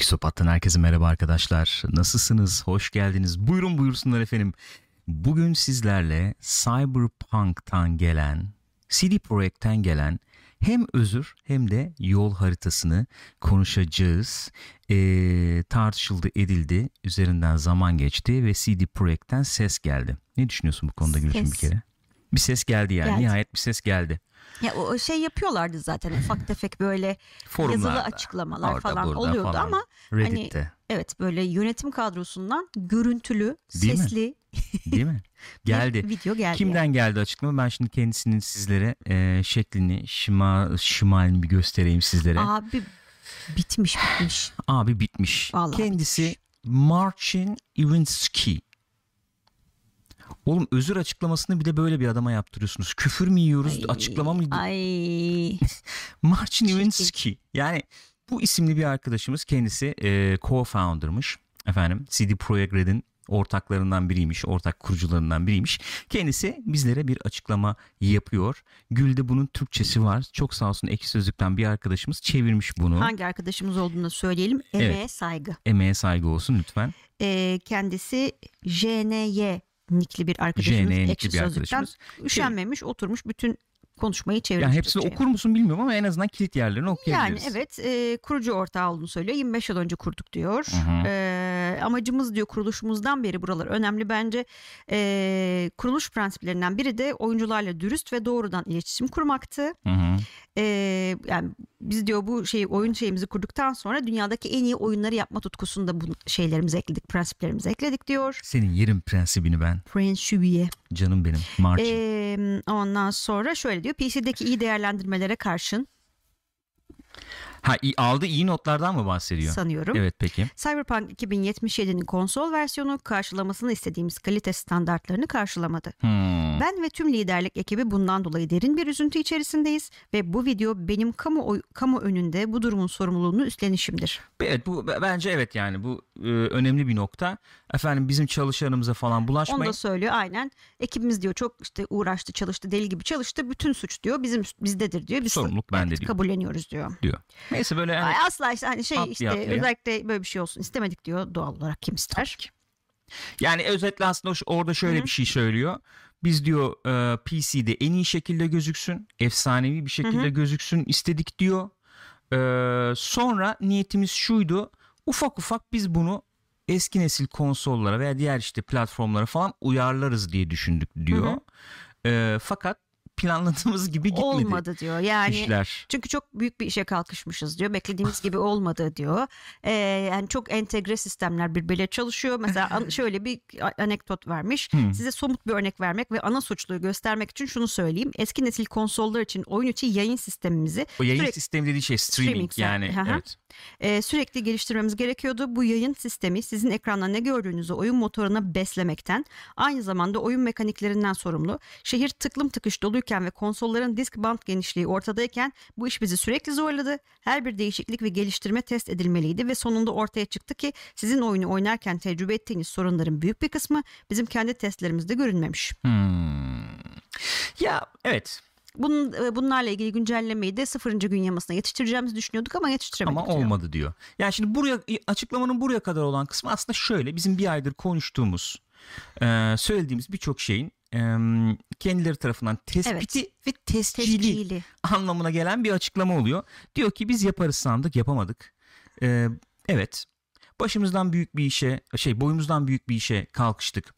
Pixopat'tan herkese merhaba arkadaşlar. Nasılsınız? Hoş geldiniz. Buyurun buyursunlar efendim. Bugün sizlerle Cyberpunk'tan gelen, CD Projekt'ten gelen hem özür hem de yol haritasını konuşacağız. Ee, tartışıldı edildi. Üzerinden zaman geçti ve CD Projekt'ten ses geldi. Ne düşünüyorsun bu konuda Gülşin bir kere? Bir ses geldi yani. Geldi. Nihayet bir ses geldi. Ya o şey yapıyorlardı zaten ufak tefek böyle Forumlarda, yazılı açıklamalar orada, falan oluyordu falan. ama Reddit'te. evet böyle yönetim kadrosundan görüntülü, Değil mi? sesli Değil mi? Geldi. video geldi. Kimden geldi açıklama? Ben şimdi kendisinin sizlere e, şeklini, şima, şimalini bir göstereyim sizlere. Abi bitmiş bitmiş. Abi bitmiş. Vallahi Kendisi bitmiş. Marcin Iwinski. Oğlum özür açıklamasını bir de böyle bir adama yaptırıyorsunuz. Küfür mü yiyoruz? Ay, açıklama mı? Ay Marcin. Iwinski. Yani bu isimli bir arkadaşımız kendisi e, co-founder'mış. Efendim CD Projekt Red'in ortaklarından biriymiş, ortak kurucularından biriymiş. Kendisi bizlere bir açıklama yapıyor. Gül'de bunun Türkçesi var. Çok sağ olsun Ekşi Sözlük'ten bir arkadaşımız çevirmiş bunu. hangi arkadaşımız olduğunu da söyleyelim. Emeğe Evet. saygı. Emeğe saygı olsun lütfen. Ee, kendisi JNY nikli bir arkadaşımız. JNY nikli bir arkadaşımız. Üşenmemiş oturmuş bütün konuşmayı çevirmiş. Yani hepsini Türkçe'ye. okur musun bilmiyorum ama en azından kilit yerlerini Yani okuyabiliriz. evet e, kurucu ortağı olduğunu söylüyor. 25 yıl önce kurduk diyor. Hı hı. E, amacımız diyor kuruluşumuzdan beri buralar önemli bence. E, kuruluş prensiplerinden biri de oyuncularla dürüst ve doğrudan iletişim kurmaktı. Hı hı. E, yani biz diyor bu şeyi oyun şeyimizi kurduktan sonra dünyadaki en iyi oyunları yapma tutkusunu da bu şeylerimize ekledik, prensiplerimize ekledik diyor. Senin yerim prensibini ben. Prensibiye. Canım benim. Marcin. E, ondan sonra şöyle diyor. PC'deki iyi değerlendirmelere karşın ha aldı iyi notlardan mı bahsediyor? sanıyorum. Evet peki. Cyberpunk 2077'nin konsol versiyonu karşılamasını istediğimiz kalite standartlarını karşılamadı. Hmm. Ben ve tüm liderlik ekibi bundan dolayı derin bir üzüntü içerisindeyiz ve bu video benim kamu kamu önünde bu durumun sorumluluğunu üstlenişimdir. Evet bu bence evet yani bu e, önemli bir nokta. Efendim bizim çalışanımıza falan Onu bulaşmayın. da söylüyor aynen. Ekibimiz diyor çok işte uğraştı, çalıştı, deli gibi çalıştı. Bütün suç diyor bizim bizdedir diyor. Biz Sorumluluk bende diyor. Kabulleniyoruz diyor. diyor. Neyse böyle yani asla işte hani şey Atlaya işte atlaya. özellikle böyle bir şey olsun istemedik diyor doğal olarak kim ister. Yani özetle aslında orada şöyle Hı hı. bir şey söylüyor. Biz diyor e, PC'de en iyi şekilde gözüksün, efsanevi bir şekilde Hı hı. gözüksün istedik diyor. E, sonra niyetimiz şuydu. Ufak ufak biz bunu eski nesil konsollara veya diğer işte platformlara falan uyarlarız diye düşündük diyor. E, fakat planladığımız gibi gitmedi Olmadı diyor. Yani işler. Çünkü çok büyük bir işe kalkışmışız diyor. Beklediğimiz gibi olmadı diyor. Ee, yani çok entegre sistemler birbirleriyle çalışıyor. Mesela şöyle bir anekdot vermiş. Hmm. Size somut bir örnek vermek ve ana suçluyu göstermek için şunu söyleyeyim. Eski nesil konsollar için oyun içi yayın sistemimizi O yayın sürekli- sistemi dediği şey streaming, Streaming, yani. hı. Evet. E, sürekli geliştirmemiz gerekiyordu. Bu yayın sistemi sizin ekranda ne gördüğünüzü oyun motoruna beslemekten aynı zamanda oyun mekaniklerinden sorumlu. Şehir tıklım tıkış doluyken ve konsolların disk band genişliği ortadayken bu iş bizi sürekli zorladı. Her bir değişiklik ve geliştirme test edilmeliydi ve sonunda ortaya çıktı ki sizin oyunu oynarken tecrübe ettiğiniz sorunların büyük bir kısmı bizim kendi testlerimizde görünmemiş. Hmm. Ya evet Bunun, e, bunlarla ilgili güncellemeyi de sıfırıncı gün yamasına yetiştireceğimizi düşünüyorduk ama yetiştiremedik. Ama diyor. olmadı diyor. Yani şimdi buraya açıklamanın buraya kadar olan kısmı aslında şöyle bizim bir aydır konuştuğumuz e, söylediğimiz birçok şeyin e, kendileri tarafından tespiti ve tescili, Tescili. anlamına gelen bir açıklama oluyor. Diyor ki biz yaparız sandık yapamadık. E, evet başımızdan büyük bir işe şey boyumuzdan büyük bir işe kalkıştık.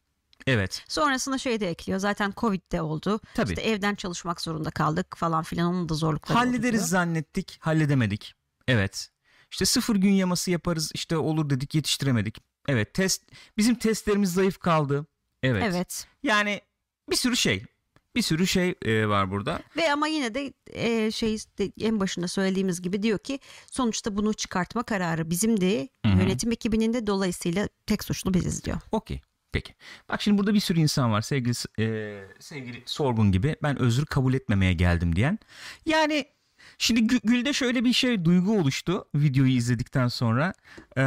Evet Sonrasında şey de ekliyor. Zaten Covid de oldu. tabii İşte evden çalışmak zorunda kaldık falan filan. Onun da zorlukları oldu hallederiz diyor. zannettik halledemedik. Evet işte sıfır gün yaması yaparız işte olur dedik yetiştiremedik. Evet test bizim testlerimiz zayıf kaldı. Evet. Evet. Yani bir sürü şey. Bir sürü şey e, var burada. Ve ama yine de e, şey de en başında söylediğimiz gibi diyor ki sonuçta bunu çıkartma kararı bizimdi. Hı hı. Yönetim ekibinin de dolayısıyla tek suçlu biziz diyor. Okey. Peki. Bak şimdi burada bir sürü insan var sevgili e, sevgili Sorgun gibi ben özür kabul etmemeye geldim diyen. Yani şimdi Gü- Gül'de şöyle bir şey duygu oluştu videoyu izledikten sonra. Ee,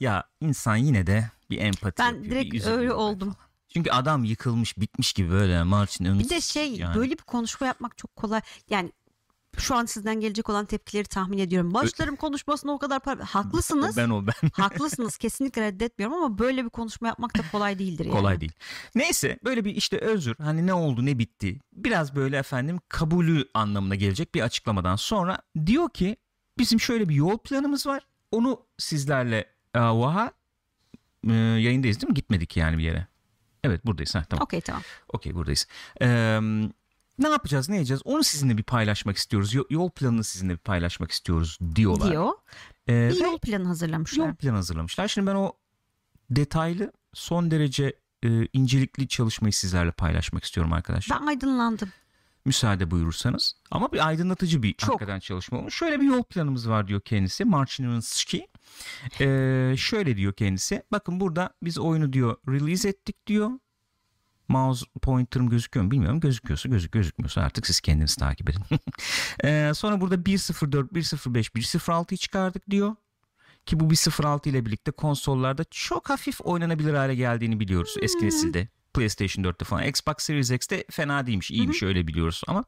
ya insan yine de bir empati Ben yapıyor, direkt öyle oldum. falan. Çünkü adam yıkılmış bitmiş gibi böyle Martin Bir de şey yani. böyle bir konuşma yapmak çok kolay. Yani Şu an sizden gelecek olan tepkileri tahmin ediyorum. Başlarım konuşmasına o kadar para... Haklısınız. Ben o ben. Haklısınız kesinlikle reddetmiyorum ama böyle bir konuşma yapmak da kolay değildir yani. Kolay değil. Neyse böyle bir işte özür hani ne oldu ne bitti biraz böyle efendim kabulü anlamına gelecek bir açıklamadan sonra diyor ki bizim şöyle bir yol planımız var. Onu sizlerle e, vaha e, yayındayız değil mi? Gitmedik yani bir yere. Evet buradayız. Ha, tamam. Okey tamam. Okey buradayız. Ee, ne yapacağız ne edeceğiz onu sizinle bir paylaşmak istiyoruz. Yo- Yol planını sizinle bir paylaşmak istiyoruz diyorlar. Diyor. Ee, Bir yol planı hazırlamışlar. yol planı hazırlamışlar. Şimdi ben o detaylı son derece e, incelikli çalışmayı sizlerle paylaşmak istiyorum arkadaşlar. Ben aydınlandım. Müsaade buyurursanız. Ama bir aydınlatıcı bir Çok. hakikaten çalışma olmuş. Şöyle bir yol planımız var diyor kendisi. Marchinowski. Ee, şöyle diyor kendisi. Bakın burada biz oyunu diyor release ettik diyor. Mouse pointer'ım gözüküyor mu bilmiyorum. Gözüküyorsa gözük gözükmüyorsa artık siz kendiniz takip edin. Ee, sonra burada 1.04, 1.05, 1.06'yı çıkardık diyor. Ki bu 1.06 ile birlikte konsollarda çok hafif oynanabilir hale geldiğini biliyoruz eski nesilde. PlayStation 4'te falan. Xbox Series X'te fena değilmiş. iyiymiş öyle biliyoruz ama.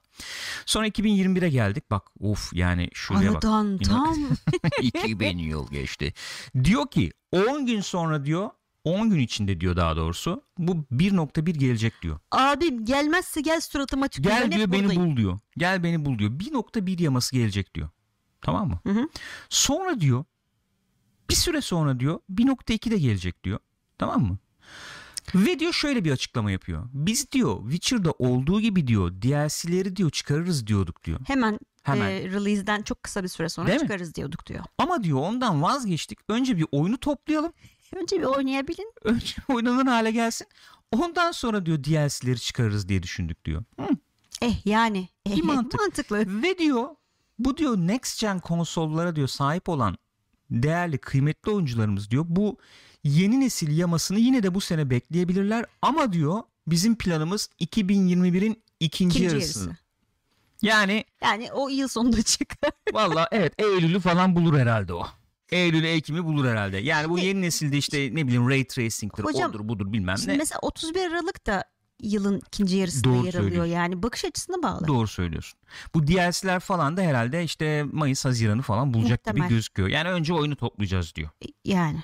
Sonra 2021'e geldik. Bak of yani şuraya bak. Aradan tam 2000 yıl geçti. Diyor ki 10 gün sonra diyor 10 gün içinde diyor daha doğrusu bu 1.1 gelecek diyor. abim gelmezse gel suratıma tükür. Gel ben diyor beni buradayım. bul diyor. Gel beni bul diyor. 1.1 yaması gelecek diyor. Tamam mı? Hı hı. Sonra diyor bir süre sonra diyor 1.2 de gelecek diyor. Tamam mı? Ve diyor şöyle bir açıklama yapıyor. Biz diyor Witcher'da olduğu gibi diyor DLC'leri diyor çıkarırız diyorduk diyor. Hemen, Hemen. e, release'den çok kısa bir süre sonra Değil mi? çıkarız diyorduk diyor. Ama diyor ondan vazgeçtik. Önce bir oyunu toplayalım. Önce bir oynayabilin. Önce oynanır hale gelsin. Ondan sonra diyor DLC'leri çıkarırız diye düşündük diyor. Hı. Eh yani. Eh, Bir mantık. Mantıklı. Ve diyor bu diyor next gen konsollara diyor sahip olan değerli kıymetli oyuncularımız diyor bu yeni nesil yamasını yine de bu sene bekleyebilirler ama diyor bizim planımız 2021'in ikinci, İkinci yarısı. yarısı. Yani Yani o yıl sonunda çıkar. valla evet Eylül'ü falan bulur herhalde o. Eylül Ekim'i bulur herhalde. Yani bu Şimdi- yeni nesilde işte ne bileyim ray tracing'tir Hocam, odur budur bilmem Şimdi ne. mesela 31 Aralık da yılın ikinci yarısında Doğru yer alıyor. Yani bakış açısına bağlı. Doğru söylüyorsun. Bu DLC'ler falan da herhalde işte Mayıs Haziran'ı falan bulacak Muhtemel. gibi gözüküyor. Yani önce oyunu toplayacağız diyor. Yani.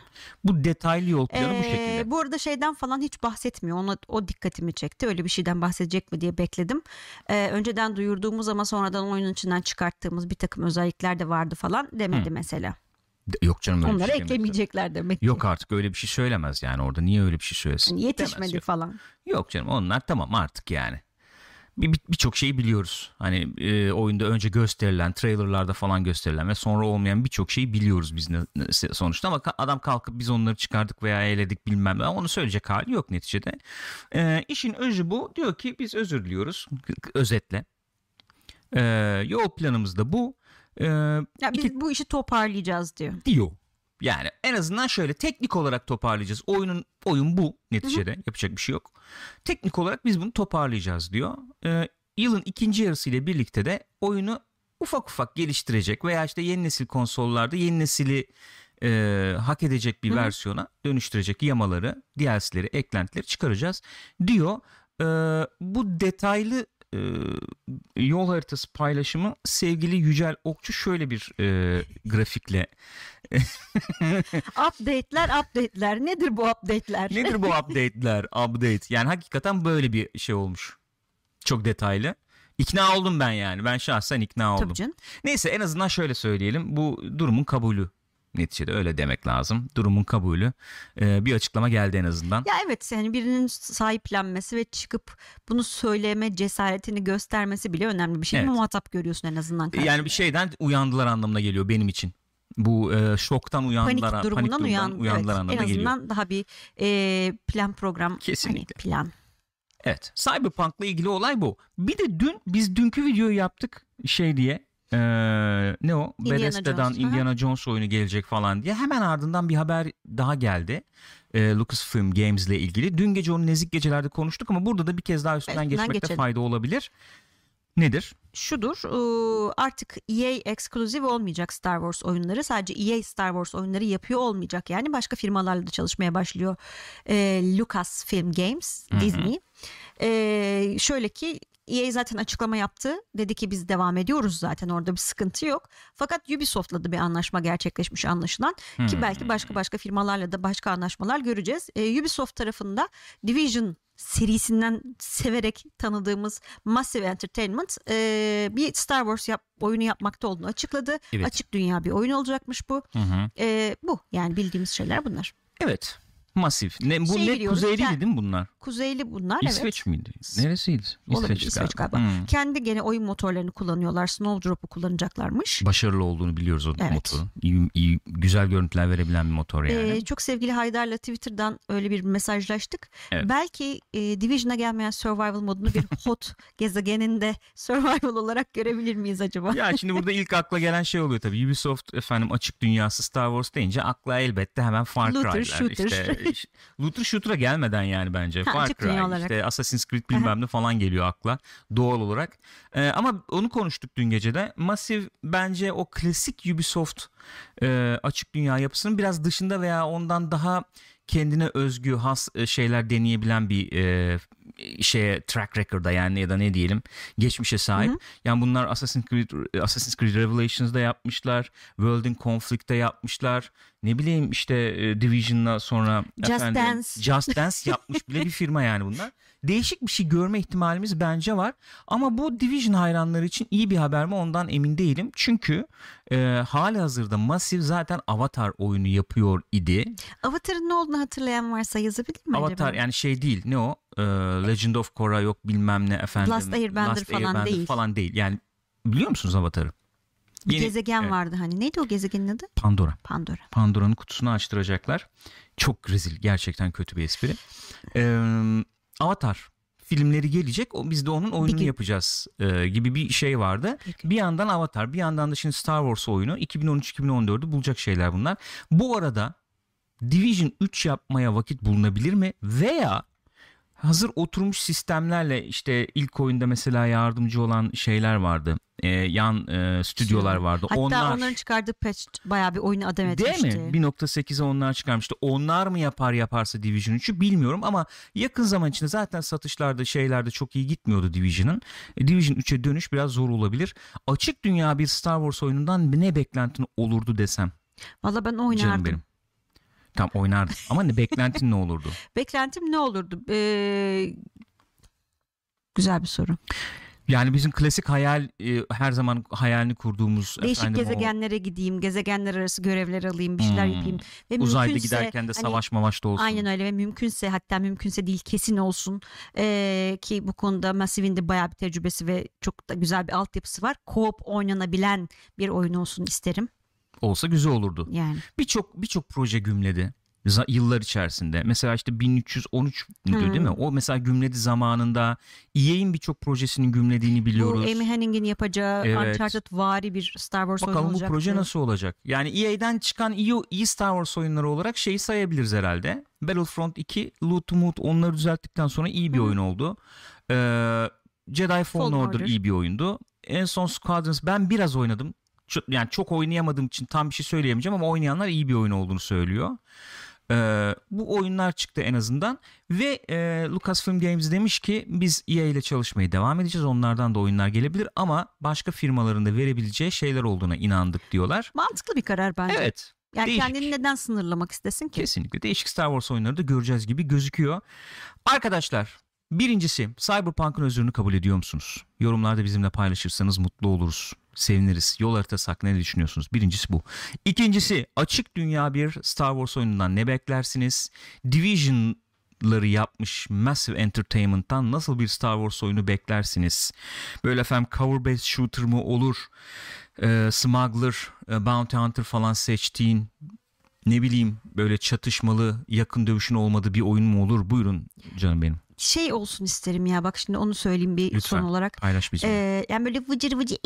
Bu detaylı yol planı bu Ee, şekilde. bu arada şeyden falan hiç bahsetmiyor. Ona, o dikkatimi çekti. Öyle bir şeyden bahsedecek mi diye bekledim. Ee, önceden duyurduğumuz ama sonradan oyunun içinden çıkarttığımız bir takım özellikler de vardı falan demedi Hı. mesela. Yok canım öyle bir Onları şey eklemeyecekler demek ki. Yok artık öyle bir şey söylemez yani orada. Niye öyle bir şey söylesin? Yani yetişmedi Demez, yok. falan. Yok canım onlar tamam artık yani. Bir- bir- Birçok şeyi biliyoruz. Hani e, oyunda önce gösterilen, trailerlarda falan gösterilen ve sonra olmayan birçok şeyi biliyoruz biz ne- ne- sonuçta ama adam kalkıp biz onları çıkardık veya eğledik bilmem ne onu söyleyecek hali yok neticede. E, işin özü bu. Diyor ki biz özür diliyoruz. Özetle. E, yol planımız da bu. E, Ya biz İki- bu işi toparlayacağız diyor. diyor. Yani en azından şöyle teknik olarak toparlayacağız. Oyunun oyun bu neticede yapacak bir şey yok. Teknik olarak biz bunu toparlayacağız diyor. Ee, yılın ikinci yarısı ile birlikte de oyunu ufak ufak geliştirecek veya işte yeni nesil konsollarda yeni nesili e, hak edecek bir Hı hı. versiyona dönüştürecek yamaları, DLC'leri, eklentileri çıkaracağız diyor. Ee, bu detaylı e, yol haritası paylaşımı sevgili Yücel Okçu şöyle bir e, grafikle Update'ler update'ler. Nedir bu update'ler? Nedir bu update'ler? Update. Yani hakikaten böyle bir şey olmuş. Çok detaylı. İkna oldum ben yani. Ben şahsen ikna oldum. Tabii canım. Neyse en azından şöyle söyleyelim. Bu durumun kabulü. Neticede öyle demek lazım. Durumun kabulü. Ee, bir açıklama geldi en azından. Ya evet yani birinin sahiplenmesi ve çıkıp bunu söyleme cesaretini göstermesi bile önemli bir şey. Evet. Muhatap görüyorsun en azından. Yani bir şeyden uyandılar anlamına geliyor benim için. Bu e, şoktan uyandılar. panik durumundan uyan, uyandılar evet, anlamına en geliyor. azından daha bir e, plan program Kesinlikle. hani plan. Evet. Cyberpunk'la ilgili olay bu. Bir de dün biz dünkü videoyu yaptık şey diye. Ee, ne o? Indiana Bethesda'dan Jones, Indiana Jones oyunu gelecek falan diye. Hemen ardından bir haber daha geldi. Ee, Lucasfilm Games ile ilgili. Dün gece onu nezik gecelerde konuştuk ama burada da bir kez daha üstünden Üstünden geçmekte geçelim. fayda olabilir. Nedir? Şudur e, artık EA ekskluziv olmayacak Star Wars oyunları sadece EA Star Wars oyunları yapıyor olmayacak yani başka firmalarla da çalışmaya başlıyor e, Lucasfilm Games Hı hı. Disney E, şöyle ki EA zaten açıklama yaptı. Dedi ki biz devam ediyoruz zaten orada bir sıkıntı yok. Fakat Ubisoft'la da bir anlaşma gerçekleşmiş anlaşılan. Ki Hmm. belki başka başka firmalarla da başka anlaşmalar göreceğiz. Ee, Ubisoft tarafında Division serisinden severek tanıdığımız Massive Entertainment e, bir Star Wars yap, oyunu yapmakta olduğunu açıkladı. Evet. Açık dünya bir oyun olacakmış bu. Hı hı. E, bu yani bildiğimiz şeyler bunlar. Evet. Masif. Ne, bu Şey ne kuzeyliydi yani- değil mi bunlar? Kuzeyli bunlar evet. İsveç miydi? Neresiydi? Olabilir, İsveç, İsveç galiba. Hmm. Kendi gene oyun motorlarını kullanıyorlar. Snowdrop'u kullanacaklarmış. Başarılı olduğunu biliyoruz o Evet. motorun. İyi, iyi, güzel görüntüler verebilen bir motor yani. Ee, çok sevgili Haydar'la Twitter'dan öyle bir mesajlaştık. Evet. Belki e, Division'a gelmeyen survival modunu bir hot gezegeninde survival olarak görebilir miyiz acaba? Ya şimdi burada ilk akla gelen şey oluyor tabii. Ubisoft efendim açık dünyası Star Wars deyince akla elbette hemen Far Looter, Cry'ler. shooter. İşte, iş- Looter Shooter'a gelmeden yani bence. Ha, Far Cry, olarak. işte Assassin's Creed bilmem ne falan geliyor akla doğal olarak. Ee, ama onu konuştuk dün gece de. Massive bence o klasik Ubisoft e, açık dünya yapısının biraz dışında veya ondan daha kendine özgü has e, şeyler deneyebilen bir e, şeye track record'a yani ya da ne diyelim geçmişe sahip. Yani bunlar Assassin's Creed Assassin's Creed Revelations'da yapmışlar. World in Conflict'te yapmışlar. Ne bileyim işte e, Division'la sonra Just Dance. Just Dance yapmış bile bir firma yani bunlar. Değişik bir şey görme ihtimalimiz bence var. Ama bu Division hayranları için iyi bir haber mi ondan emin değilim. Çünkü e, hali hazırda Massive zaten Avatar oyunu yapıyor idi. Avatar'ın ne olduğunu hatırlayan varsa yazabilir mi Avatar acaba? yani şey değil ne o Legend of Korra yok bilmem ne efendim. Last Airbender falan değil. falan değil. Yani biliyor musunuz Avatar'ı? Bir Yeni- gezegen evet, vardı hani. Neydi o gezegenin adı? Pandora. Pandora. Pandora'nın kutusunu açtıracaklar. Çok rezil gerçekten kötü bir espri. Ee, Avatar filmleri gelecek. O biz de onun oyununu gün. yapacağız e, gibi bir şey vardı. Peki. Bir yandan Avatar, bir yandan da şimdi Star Wars oyunu 2013-2014'ü bulacak şeyler bunlar. Bu arada Division 3 yapmaya vakit bulunabilir mi? Veya hazır oturmuş sistemlerle işte ilk oyunda mesela yardımcı olan şeyler vardı. Ee, yan e, stüdyolar vardı. Hatta onlar onların çıkardığı patch bayağı bir oyunu adam etmişti. Değil mi? 1.8'e onlar çıkarmıştı. Onlar mı yapar yaparsa Division 3'ü bilmiyorum ama yakın zaman içinde zaten satışlarda şeylerde çok iyi gitmiyordu Division'ın. E, Division 3'e dönüş biraz zor olabilir. Açık dünya bir Star Wars oyunundan ne beklentin olurdu desem Valla ben oynardım. canım benim. Tam oynardım ama ne beklentin ne olurdu? Beklentim ne olurdu? Ee, güzel bir soru. Yani bizim klasik hayal e, her zaman hayalini kurduğumuz Değişik efendim, o gezegenlere gideyim, gezegenler arası görevler alayım, bir şeyler Hmm. yapayım. Ve uzayda mümkünse, giderken de hani savaş mavaş da olsun. Aynen öyle ve mümkünse hatta mümkünse değil kesin olsun Ee, ki bu konuda Massive'in de bayağı bir tecrübesi ve çok da güzel bir altyapısı var. Co-op oynanabilen bir oyun olsun isterim Olsa güzel olurdu. yani. birçok birçok proje gümledi yıllar içerisinde. Mesela işte 1313 müydü Hmm. değil mi? O mesela gümledi zamanında. EA'in birçok projesinin gümlediğini biliyoruz. Bu Amy Hennig'in yapacağı Evet. Uncharted vari bir Star Wars oyunu Bakalım bu proje nasıl olacak? Yani EA'den çıkan iyi, Star Wars oyunları olarak şeyi sayabiliriz herhalde. Battlefront 2, Loot Moot onları düzelttikten sonra iyi bir Hı. oyun oldu. Ee, Jedi Fallen, Fallen Order, Order. iyi bir oyundu. En son Squadrons ben biraz oynadım. Çok, yani çok oynayamadığım için tam bir şey söyleyemeyeceğim ama oynayanlar iyi bir oyun olduğunu söylüyor. Ee, bu oyunlar çıktı en azından ve e, Lucasfilm Games demiş ki biz EA ile çalışmaya devam edeceğiz. Onlardan da oyunlar gelebilir ama başka firmaların da verebileceği şeyler olduğuna inandık diyorlar. Mantıklı bir karar bence. Evet. yani değişik. kendini neden sınırlamak istesin ki? Kesinlikle değişik Star Wars oyunları da göreceğiz gibi gözüküyor. Arkadaşlar birincisi Cyberpunk'ın özrünü kabul ediyor musunuz? Yorumlarda bizimle paylaşırsanız mutlu oluruz. Seviniriz. Yol haritası hakkında ne düşünüyorsunuz? Birincisi bu. İkincisi açık dünya bir Star Wars oyunundan ne beklersiniz? Division'ları yapmış Massive Entertainment'tan nasıl bir Star Wars oyunu beklersiniz? Böyle efendim cover based shooter mı olur? Ee, smuggler, e, bounty hunter falan seçtiğin ne bileyim böyle çatışmalı yakın dövüşün olmadığı bir oyun mu olur? Buyurun canım benim. Şey olsun isterim ya bak şimdi onu söyleyeyim bir Lütfen. son olarak. Paylaş bizimle. Ee, yani böyle vıcır vıcır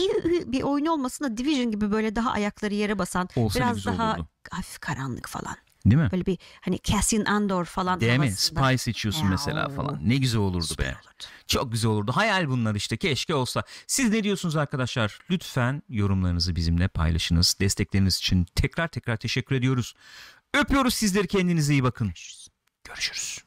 bir oyun olmasın da Division gibi böyle daha ayakları yere basan Olsa biraz daha olurdu. hafif karanlık falan. Değil mi? Böyle bir hani Cassian Andor falan Değil mi? Spice içiyorsun Ya, mesela o. falan. Ne güzel olurdu Süper be. olurdu. Çok güzel olurdu. Hayal bunlar işte. Keşke olsa. Siz ne diyorsunuz arkadaşlar? Lütfen yorumlarınızı bizimle paylaşınız. Destekleriniz için tekrar tekrar teşekkür ediyoruz. Öpüyoruz sizleri. Kendinize iyi bakın. Görüşürüz.